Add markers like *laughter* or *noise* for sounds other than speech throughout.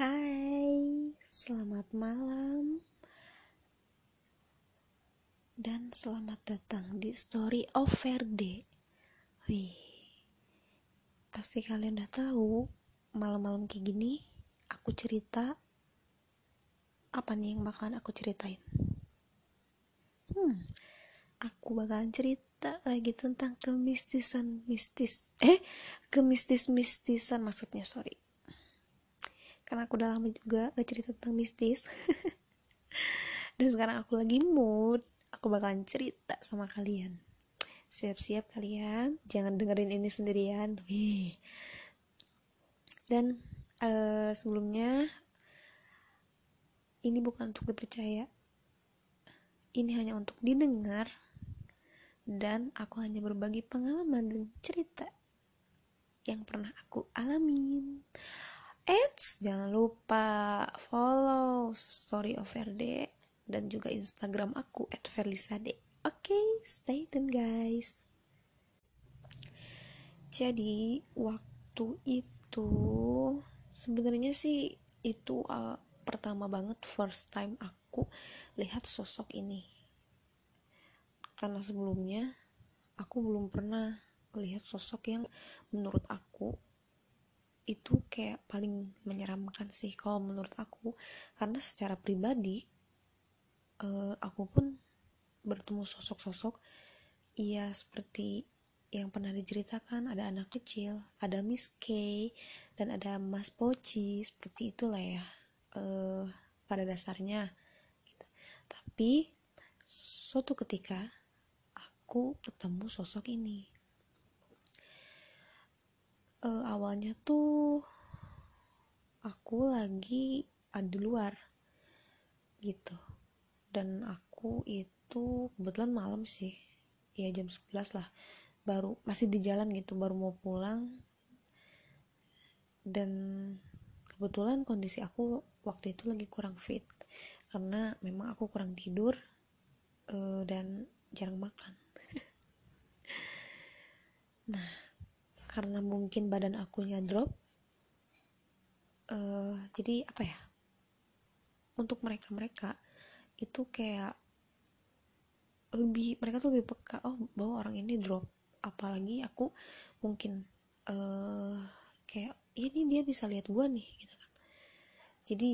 Hai, selamat malam dan selamat datang di Story of Verde. Wih, pasti kalian udah tahu malam-malam kayak gini aku cerita apa nih yang bakalan aku ceritain? Hmm, aku bakalan cerita lagi tentang kemistisan mistis. Eh, kemistis-mistisan maksudnya sorry karena aku udah lama juga gak cerita tentang mistis. *laughs* Dan sekarang aku lagi mood aku bakalan cerita sama kalian. Siap-siap kalian jangan dengerin ini sendirian. Wih. dan uh, sebelumnya ini bukan untuk dipercaya. Ini hanya untuk didengar. Dan aku hanya berbagi pengalaman dan cerita yang pernah aku alamin Eits, jangan lupa follow story of RD dan juga Instagram aku @verlisade. Oke, okay, stay tune guys. Jadi waktu itu sebenarnya sih itu uh, pertama banget first time aku lihat sosok ini. Karena sebelumnya aku belum pernah melihat sosok yang menurut aku itu kayak paling menyeramkan sih kalau menurut aku karena secara pribadi uh, aku pun bertemu sosok-sosok iya seperti yang pernah diceritakan ada anak kecil ada Miss K dan ada Mas Poci seperti itulah ya uh, pada dasarnya gitu. tapi suatu ketika aku ketemu sosok ini uh, awalnya tuh aku lagi ada di luar gitu. Dan aku itu kebetulan malam sih ya jam 11 lah baru masih di jalan gitu baru mau pulang. Dan kebetulan kondisi aku waktu itu lagi kurang fit karena memang aku kurang tidur uh, dan jarang makan. *laughs* Nah karena mungkin badan akunya drop uh, jadi apa ya untuk mereka mereka itu kayak lebih mereka tuh lebih peka oh bahwa orang ini drop. Apalagi aku mungkin uh, kayak ini dia bisa lihat gua nih gitu kan. Jadi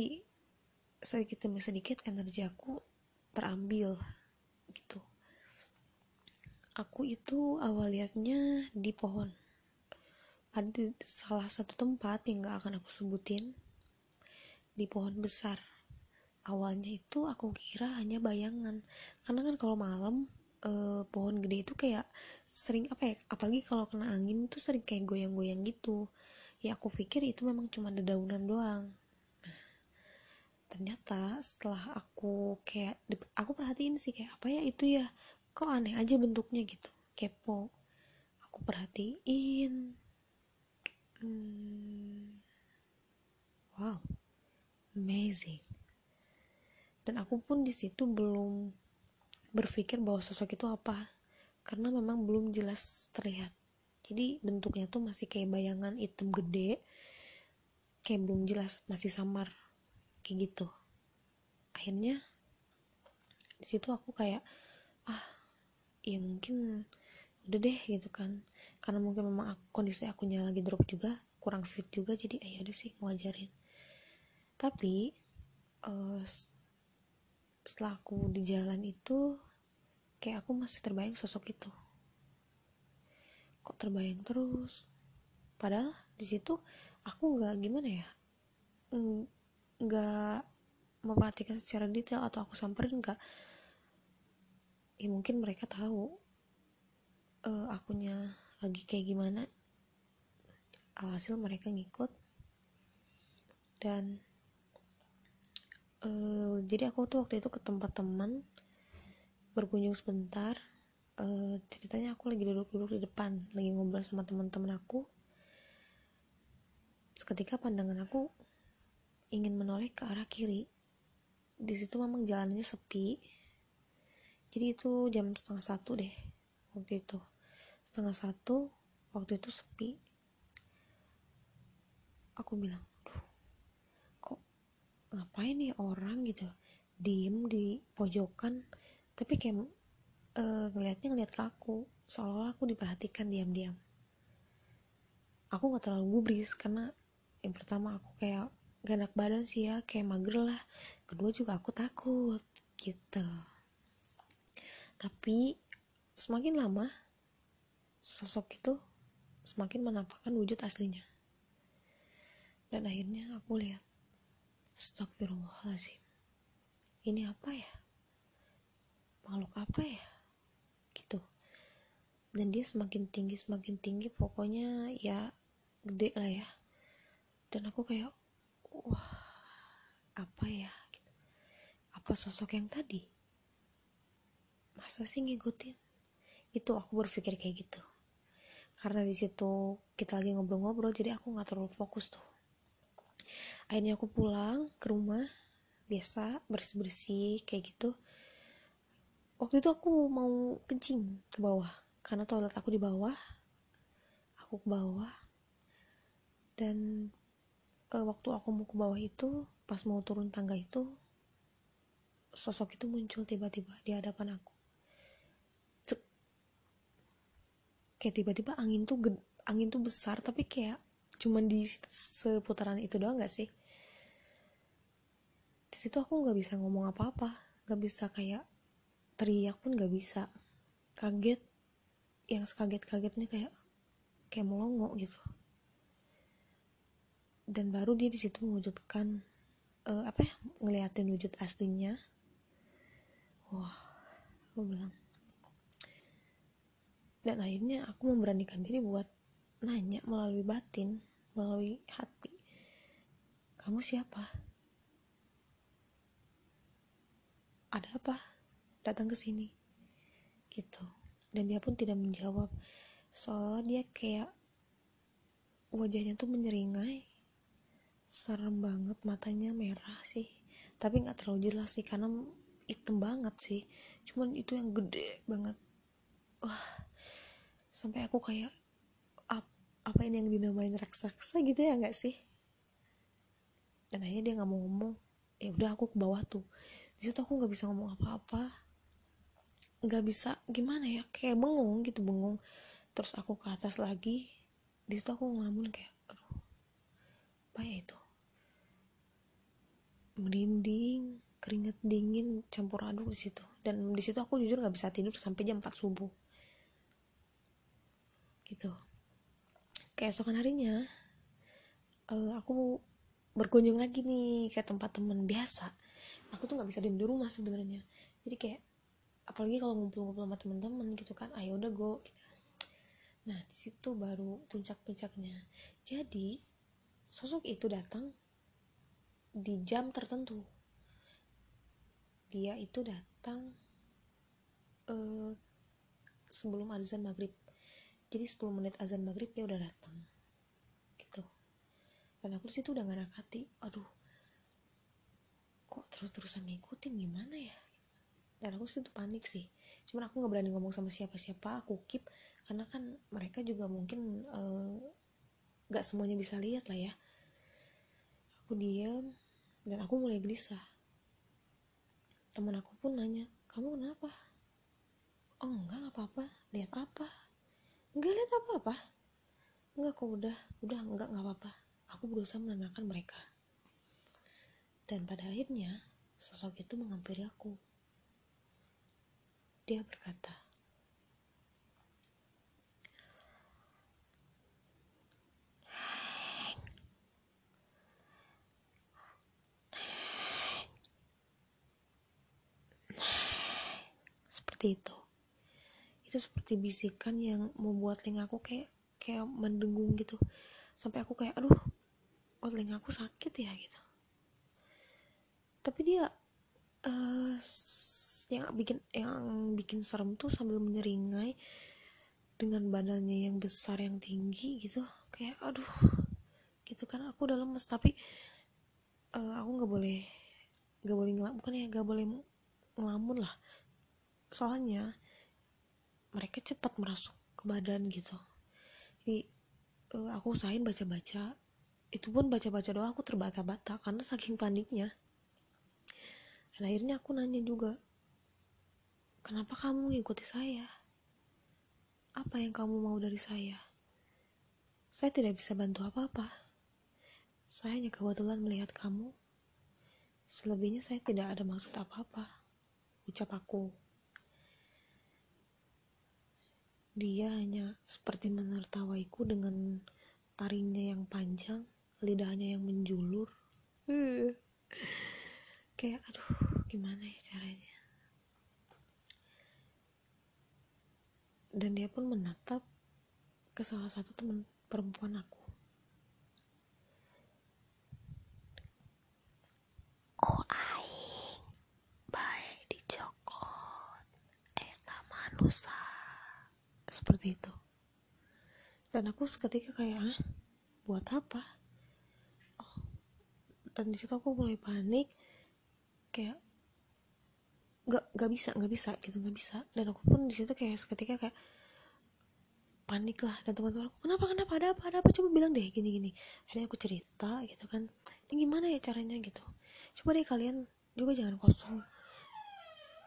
sedikit demi sedikit energi aku terambil gitu. Aku itu awal liatnya di pohon ada di salah satu tempat yang gak akan aku sebutin di pohon besar. Awalnya itu aku kira hanya bayangan. Karena kan kalau malam eh, pohon gede itu kayak sering apa ya apalagi kalau kena angin itu sering kayak goyang-goyang gitu. Ya aku pikir itu memang cuma dedaunan doang. Ternyata setelah aku kayak aku perhatiin sih kayak apa ya itu ya? Kok aneh aja bentuknya gitu? Kepo. Aku perhatiin Hmm. wow, amazing. Dan aku pun di situ belum berpikir bahwa sosok itu apa, karena memang belum jelas terlihat. Jadi bentuknya tuh masih kayak bayangan hitam gede, kayak belum jelas, masih samar, kayak gitu. Akhirnya di situ aku kayak ah, ya mungkin udah deh gitu kan karena mungkin memang aku, kondisi akunya lagi drop juga kurang fit juga jadi eh ada sih ngajarin. Tapi uh, setelah aku di jalan itu kayak aku masih terbayang sosok itu. Kok terbayang terus? Padahal di situ aku nggak gimana ya nggak memperhatikan secara detail atau aku samperin nggak. Ya mungkin mereka tahu uh, akunya lagi kayak gimana alhasil mereka ngikut. Dan uh, jadi aku tuh waktu itu ke tempat teman berkunjung sebentar uh, ceritanya aku lagi duduk-duduk di depan lagi ngobrol sama teman-teman aku. Seketika pandangan aku ingin menoleh ke arah kiri. Di situ memang jalannya sepi. Jadi itu jam setengah satu deh waktu itu setengah satu waktu itu sepi. Aku bilang Duh, kok ngapain nih orang gitu? Diem di pojokan. Tapi kayak uh, ngelihatnya ngeliat ke aku seolah-olah aku diperhatikan diam-diam. Aku nggak terlalu gubris karena yang pertama aku kayak gak enak badan sih ya kayak mager lah. Kedua juga aku takut gitu. Tapi semakin lama sosok itu semakin menampakkan wujud aslinya. Dan akhirnya aku lihat Astagfirullahaladzim ini apa ya? Makhluk apa ya? Gitu. Dan dia semakin tinggi semakin tinggi pokoknya ya gede lah ya. Dan aku kayak wah apa ya? Apa sosok yang tadi? Masa sih ngikutin? Itu aku berpikir kayak gitu karena di situ kita lagi ngobrol-ngobrol jadi aku nggak terlalu fokus tuh. Akhirnya aku pulang ke rumah biasa bersih-bersih kayak gitu. Waktu itu aku mau kencing ke bawah karena toilet aku di bawah aku ke bawah. Dan uh, waktu aku mau ke bawah itu pas mau turun tangga itu sosok itu muncul tiba-tiba di hadapan aku Cek. Kayak tiba-tiba angin tuh angin tuh besar tapi kayak cuman di seputaran itu doang gak sih? Di situ aku nggak bisa ngomong apa-apa nggak bisa kayak teriak pun nggak bisa. Kaget yang sekaget-kagetnya kayak kayak melongo gitu. Dan baru dia di situ mewujudkan uh, apa ya ngeliatin wujud aslinya. Wah aku bilang dan akhirnya aku memberanikan diri buat nanya melalui batin melalui hati. Kamu siapa? Ada apa? Datang ke sini. Gitu. Dan dia pun tidak menjawab. Soalnya dia kayak wajahnya tuh menyeringai. Serem banget matanya merah sih. Tapi nggak terlalu jelas sih karena hitam banget sih. Cuman itu yang gede banget. Wah sampai aku kayak ap, apa ini yang dinamain raksasa gitu ya nggak sih? Dan akhirnya dia nggak mau ngomong. Ya udah aku ke bawah tuh. Di situ aku nggak bisa ngomong apa-apa. Nggak bisa gimana ya? Kayak bengong gitu bengong. Terus aku ke atas lagi. Di situ aku ngelamun kayak aduh apa ya itu? Merinding keringet dingin campur aduk di situ. Dan di situ aku jujur nggak bisa tidur sampai jam 4 subuh gitu. Keesokan harinya uh, aku berkunjung lagi nih ke tempat temen biasa. Aku tuh nggak bisa diem di rumah sebenarnya. Jadi kayak apalagi kalau ngumpul-ngumpul sama temen-temen gitu kan ayo udah go gitu. nah di situ baru puncak-puncaknya. Jadi sosok itu datang di jam tertentu. Dia itu datang uh, sebelum azan maghrib jadi 10 menit azan maghrib dia udah datang. Gitu. Dan aku di situ udah gak hati. Aduh kok terus-terusan ngikutin? Gimana ya? Dan aku sih tuh panik sih. Cuman aku nggak berani ngomong sama siapa-siapa. Aku keep karena kan mereka juga mungkin uh, semuanya bisa lihat lah ya. Aku diam dan aku mulai gelisah. Teman aku pun nanya kamu kenapa? Oh enggak nggak apa-apa. Lihat apa enggak lihat apa-apa. Enggak kok udah udah enggak nggak apa-apa. Aku berusaha menenangkan mereka. Dan pada akhirnya, sosok itu menghampiri aku. Dia berkata, seperti itu itu seperti bisikan yang membuat telingaku kayak kayak mendengung gitu. Sampai aku kayak aduh oh telingaku sakit ya? gitu. Tapi dia uh, yang bikin yang bikin serem tuh sambil menyeringai dengan badannya yang besar yang tinggi gitu. Kayak aduh gitu kan. Aku udah lemes tapi uh, aku nggak boleh nggak boleh ngelam bukan ya nggak boleh ngelamun lah. Soalnya mereka cepat merasuk ke badan gitu. Jadi uh, aku usahain baca-baca. Itu pun baca-baca doang aku terbata-bata karena saking paniknya. Dan akhirnya aku nanya juga kenapa kamu ngikuti saya? Apa yang kamu mau dari saya? Saya tidak bisa bantu apa-apa. Saya hanya kebetulan melihat kamu. Selebihnya saya tidak ada maksud apa-apa ucap aku dia hanya seperti menertawaiku dengan taringnya yang panjang lidahnya yang menjulur. Kayak aduh gimana ya caranya? Dan dia pun menatap ke salah satu teman perempuan aku kok aing baik dicokot eta manusia seperti itu dan aku seketika kayak Hah? buat apa? Oh. dan di situ aku mulai panik. Kayak nggak nggak bisa nggak bisa gitu nggak bisa. Dan aku pun di situ kayak seketika kayak panik lah. Dan teman-teman aku kenapa kenapa? Ada apa ada apa? Coba bilang deh gini gini. Akhirnya aku cerita gitu kan. Ini gimana ya caranya? gitu. Coba deh kalian juga jangan kosong.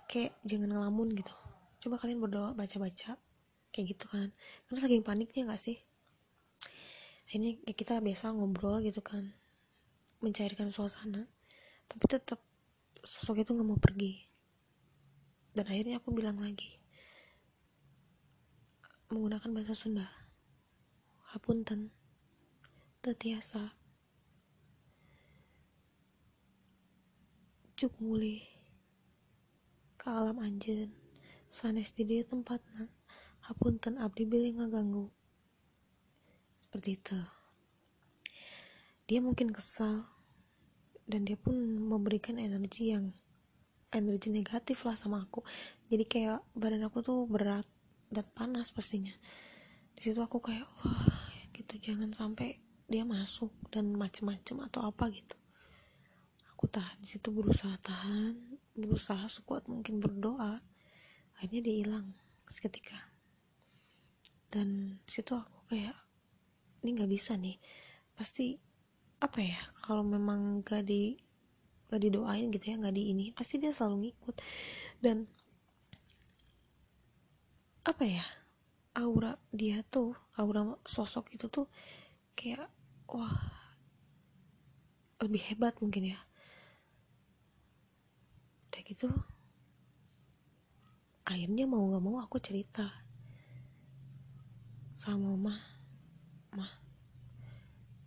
Kayak jangan ngelamun gitu. Coba kalian berdoa baca baca kayak gitu kan. Karena saking paniknya nggak sih ya kita biasa ngobrol gitu kan mencairkan suasana tapi tetap sosok itu nggak mau pergi. Dan akhirnya aku bilang lagi menggunakan bahasa Sunda hapunten tetiasa cuk mulih ke alam anjen sanes di dia tempatna hapunten abdi bilih ngaganggu seperti itu. Dia mungkin kesal dan dia pun memberikan energi yang energi negatif lah sama aku. Jadi kayak badan aku tuh berat dan panas pastinya. Di situ aku kayak wah gitu jangan sampai dia masuk dan macem-macem atau apa gitu. Aku tahan di situ berusaha tahan berusaha sekuat mungkin berdoa. Akhirnya dia hilang seketika. Dan situ aku kayak ini nggak bisa nih. Pasti apa ya kalau memang gak di gak didoain gitu ya nggak di ini pasti dia selalu ngikut. Dan apa ya aura dia tuh aura sosok itu tuh kayak wah lebih hebat mungkin ya. Udah gitu akhirnya mau nggak mau aku cerita sama mama mah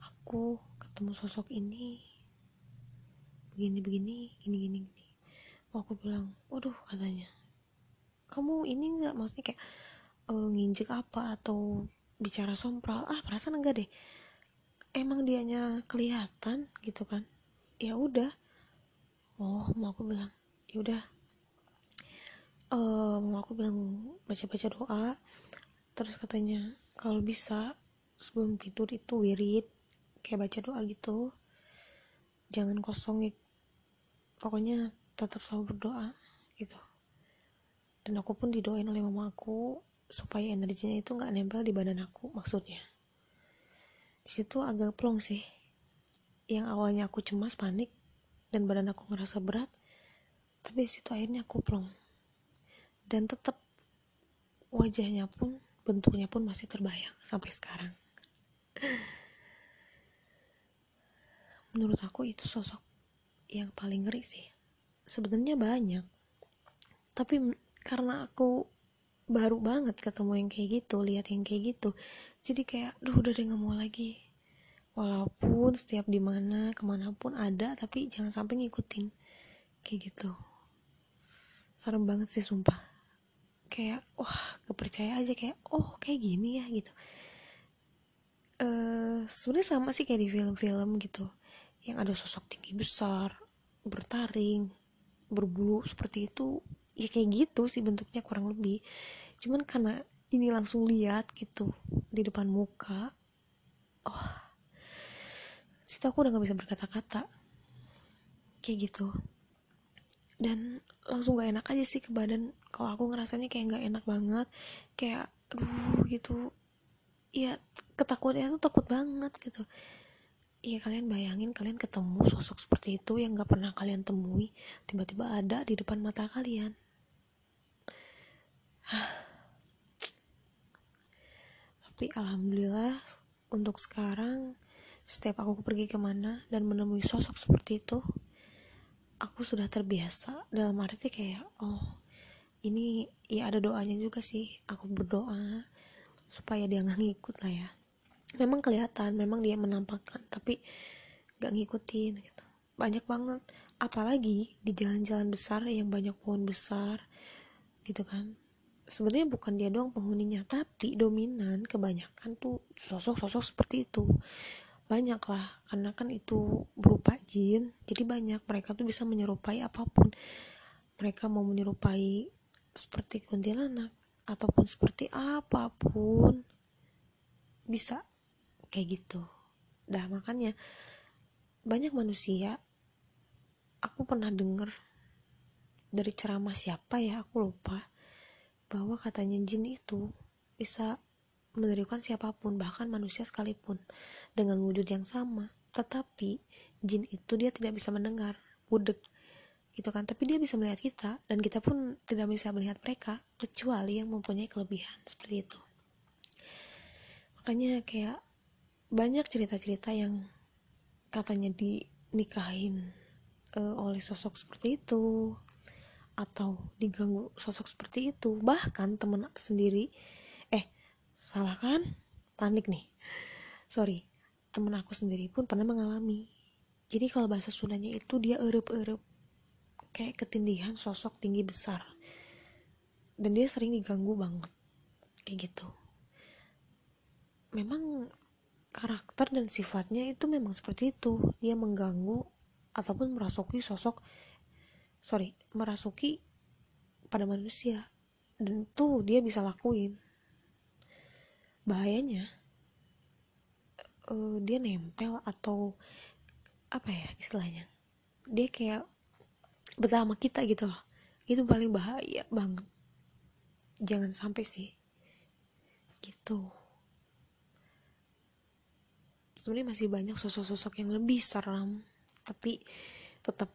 aku ketemu sosok ini begini begini gini gini gini. Oh, aku bilang waduh katanya. Kamu ini nggak? Maksudnya kayak uh, nginjek apa atau bicara sompral? Ah perasaan enggak deh. Emang dianya kelihatan gitu kan. Ya udah. Oh mau aku bilang ya udah. Uh, mau aku bilang baca-baca doa. Terus katanya kalau bisa sebelum tidur itu wirid kayak baca doa gitu. Jangan kosong ya. Pokoknya tetap selalu berdoa gitu. Dan aku pun didoain oleh mamaku supaya energinya itu nggak nempel di badan aku maksudnya. Di situ agak plong sih. Yang awalnya aku cemas panik dan badan aku ngerasa berat tapi di situ akhirnya aku plong. Dan tetap wajahnya pun bentuknya pun masih terbayang sampai sekarang menurut aku itu sosok yang paling ngeri sih. Sebenarnya banyak. Tapi karena aku baru banget ketemu yang kayak gitu lihat yang kayak gitu jadi kayak duh udah deh nggak mau lagi. Walaupun setiap di mana ke mana pun ada tapi jangan sampai ngikutin. Kayak gitu. Serem banget sih sumpah. Kayak wah kepercaya aja kayak oh kayak gini ya gitu uh, sebenarnya sama sih kayak di film-film gitu. Yang ada sosok tinggi besar bertaring berbulu seperti itu ya kayak gitu sih bentuknya kurang lebih. Cuman karena ini langsung lihat gitu di depan muka oh situ aku udah gak bisa berkata-kata. Kayak gitu. Dan langsung gak enak aja sih ke badan. Kalau aku ngerasanya kayak gak enak banget kayak aduh gitu ya ketakutannya tuh takut banget gitu. Iya kalian bayangin kalian ketemu sosok seperti itu yang gak pernah kalian temui tiba-tiba ada di depan mata kalian. Tapi alhamdulillah untuk sekarang setiap aku pergi ke mana dan menemui sosok seperti itu aku sudah terbiasa. Dalam arti kayak oh ini ya ada doanya juga sih. Aku berdoa supaya dia nggak ngikut lah ya. Memang kelihatan memang dia menampakkan tapi gak ngikutin gitu. Banyak banget. Apalagi di jalan-jalan besar yang banyak pohon besar gitu kan. Sebenarnya bukan dia doang penghuninya tapi dominan kebanyakan tuh sosok-sosok seperti itu. Banyak lah karena kan itu berupa jin jadi banyak. Mereka tuh bisa menyerupai apa pun. Mereka mau menyerupai seperti kuntilanak ataupun seperti apa pun bisa kayak gitu. Dah makanya banyak manusia aku pernah denger dari ceramah siapa ya aku lupa bahwa katanya jin itu bisa menirukan siapa pun bahkan manusia sekalipun dengan wujud yang sama. Tetapi jin itu dia tidak bisa mendengar budek gitu kan. Tapi dia bisa melihat kita dan kita pun tidak bisa melihat mereka kecuali yang mempunyai kelebihan seperti itu. Makanya kayak banyak cerita-cerita yang katanya dinikahin uh, oleh sosok seperti itu atau diganggu sosok seperti itu. Bahkan temen sendiri eh salah kan? Panik nih. Sorry temen aku sendiri pun pernah mengalami. Jadi kalau bahasa Sundanya itu dia erup-erup kayak ketindihan sosok tinggi besar. Dan dia sering diganggu banget. Kayak gitu. Memang karakter dan sifatnya itu memang seperti itu. Dia mengganggu ataupun merasuki sosok sorry merasuki pada manusia. Dan itu dia bisa lakuin. Bahayanya uh, dia nempel atau apa ya istilahnya? Dia kayak bersama kita gitu loh. Itu paling bahaya banget. Jangan sampai sih. Gitu. Sebenarnya masih banyak sosok-sosok yang lebih seram tapi tetap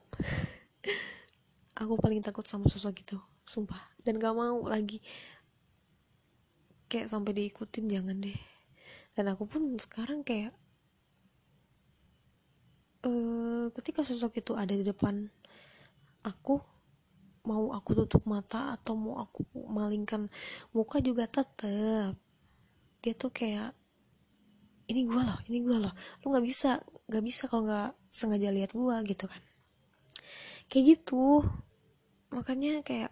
*laughs* aku paling takut sama sosok itu sumpah. Dan gak mau lagi kayak sampai diikutin jangan deh. Dan aku pun sekarang kayak uh, ketika sosok itu ada di depan aku mau aku tutup mata atau mau aku malingkan muka juga tetap dia tuh kayak ini gue loh ini gue loh. Lu nggak bisa nggak bisa kalau nggak sengaja lihat gue gitu kan. Kayak gitu. Makanya kayak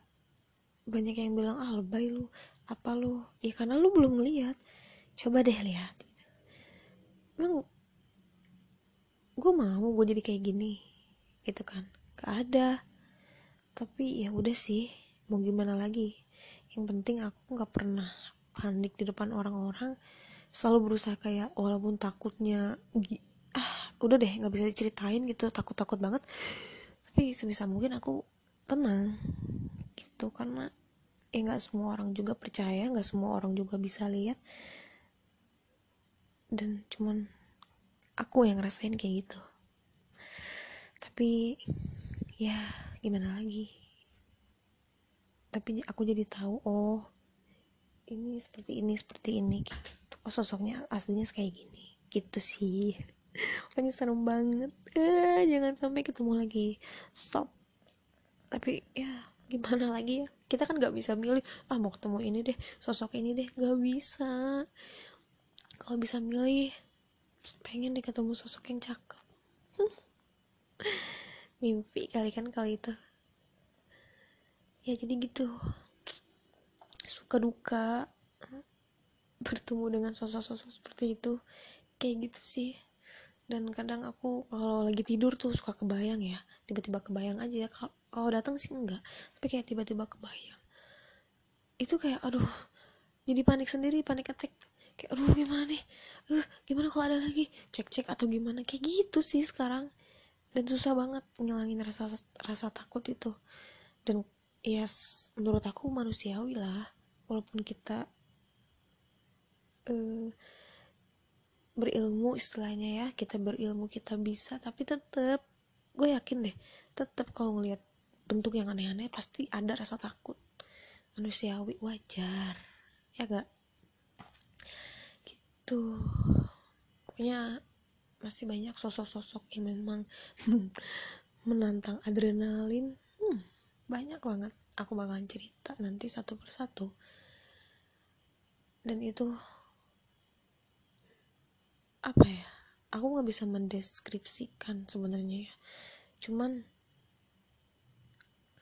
banyak yang bilang ah lebay lu apa lu? Ya karena lu belum lihat coba deh lihat. Emang gue mau gue jadi kayak gini gitu kan. Gak ada tapi ya udah sih mau gimana lagi? Yang penting aku nggak pernah panik di depan orang-orang. Selalu berusaha kayak walaupun takutnya ah udah deh nggak bisa diceritain gitu takut takut banget. Tapi sebisa mungkin aku tenang gitu karena ya nggak semua orang juga percaya nggak semua orang juga bisa lihat. Dan cuman aku yang ngerasain kayak gitu. Tapi ya gimana lagi? Tapi aku jadi tahu oh ini seperti ini seperti ini. Gitu oh sosoknya aslinya kayak gini. Gitu sih. *laughs* Pokoknya serem banget. Eh, jangan sampai ketemu lagi. Stop. Tapi ya gimana lagi ya? Kita kan nggak bisa milih. Ah mau ketemu ini deh. Sosok ini deh. Nggak bisa. Kalau bisa milih pengen deh ketemu sosok yang cakep *laughs* mimpi kali kan kali itu. Ya jadi gitu. Suka duka bertemu dengan sosok-sosok seperti itu kayak gitu sih. Dan kadang aku kalau lagi tidur tuh suka kebayang ya tiba-tiba kebayang aja ya. Kalau datang sih enggak tapi kayak tiba-tiba kebayang. Itu kayak aduh jadi panik sendiri panik attack. Kayak aduh gimana nih? Uh, gimana kalau ada lagi? Cek-cek atau gimana? Kayak gitu sih sekarang dan susah banget ngilangin rasa rasa takut itu. Dan ya yes, menurut aku manusiawi lah. Walaupun kita uh, berilmu istilahnya ya. Kita berilmu kita bisa tapi tetap gue yakin deh tetap kalau ngelihat bentuk yang aneh-aneh pasti ada rasa takut. Manusiawi wajar ya gak gitu. Pokoknya masih banyak sosok-sosok yang memang *laughs* menantang adrenalin. Hmm, banyak banget. Aku bakalan cerita nanti satu persatu. Dan itu apa ya aku nggak bisa mendeskripsikan sebenarnya ya. Cuman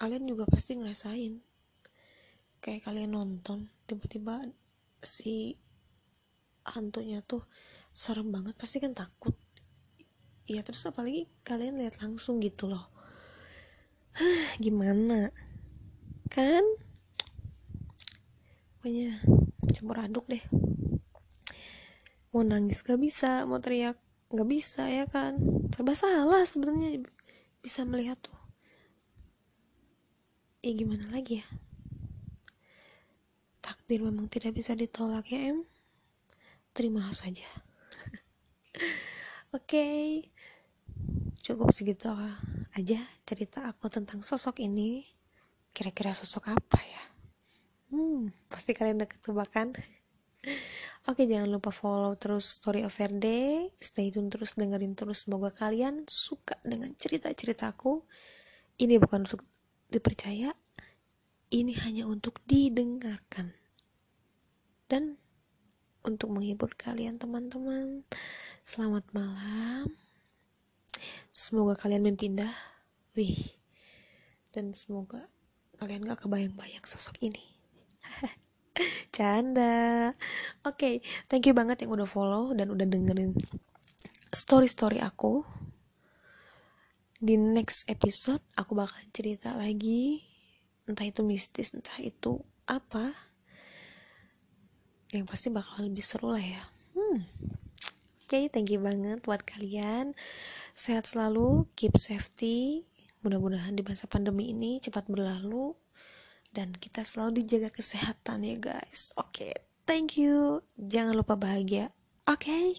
kalian juga pasti ngerasain. Kayak kalian nonton tiba-tiba si hantunya tuh serem banget pasti kan takut ya terus apalagi kalian lihat langsung gitu loh. Gimana? Kan? Pokoknya campur aduk deh. Mau nangis gak bisa mau teriak gak bisa ya kan? Serba salah sebenarnya bisa melihat tuh. Ya gimana lagi ya? Takdir memang tidak bisa ditolak ya em. Terima saja. *laughs* Oke. okay. Cukup segitu aja cerita aku tentang sosok ini. Kira-kira sosok apa ya? Hmm pasti kalian udah ketebakan. *laughs* Oke jangan lupa follow terus Story of Verde Stay tune terus dengerin terus. Semoga kalian suka dengan cerita-ceritaku Ini bukan untuk dipercaya Ini hanya untuk didengarkan. Dan untuk menghibur kalian teman-teman Selamat malam Semoga kalian mempindah Wih Dan semoga kalian gak kebayang-bayang sosok ini *laughs* Canda. Oke, okay, thank you banget yang udah follow dan udah dengerin story-story aku. Di next episode aku bakal cerita lagi entah itu mistis, entah itu apa. Yang pasti bakal lebih seru lah ya. Hmm. Oke, okay, thank you banget buat kalian. Sehat selalu, keep safety. Mudah-mudahan di masa pandemi ini cepat berlalu dan kita selalu dijaga kesehatan ya guys oke okay, thank you jangan lupa bahagia oke okay?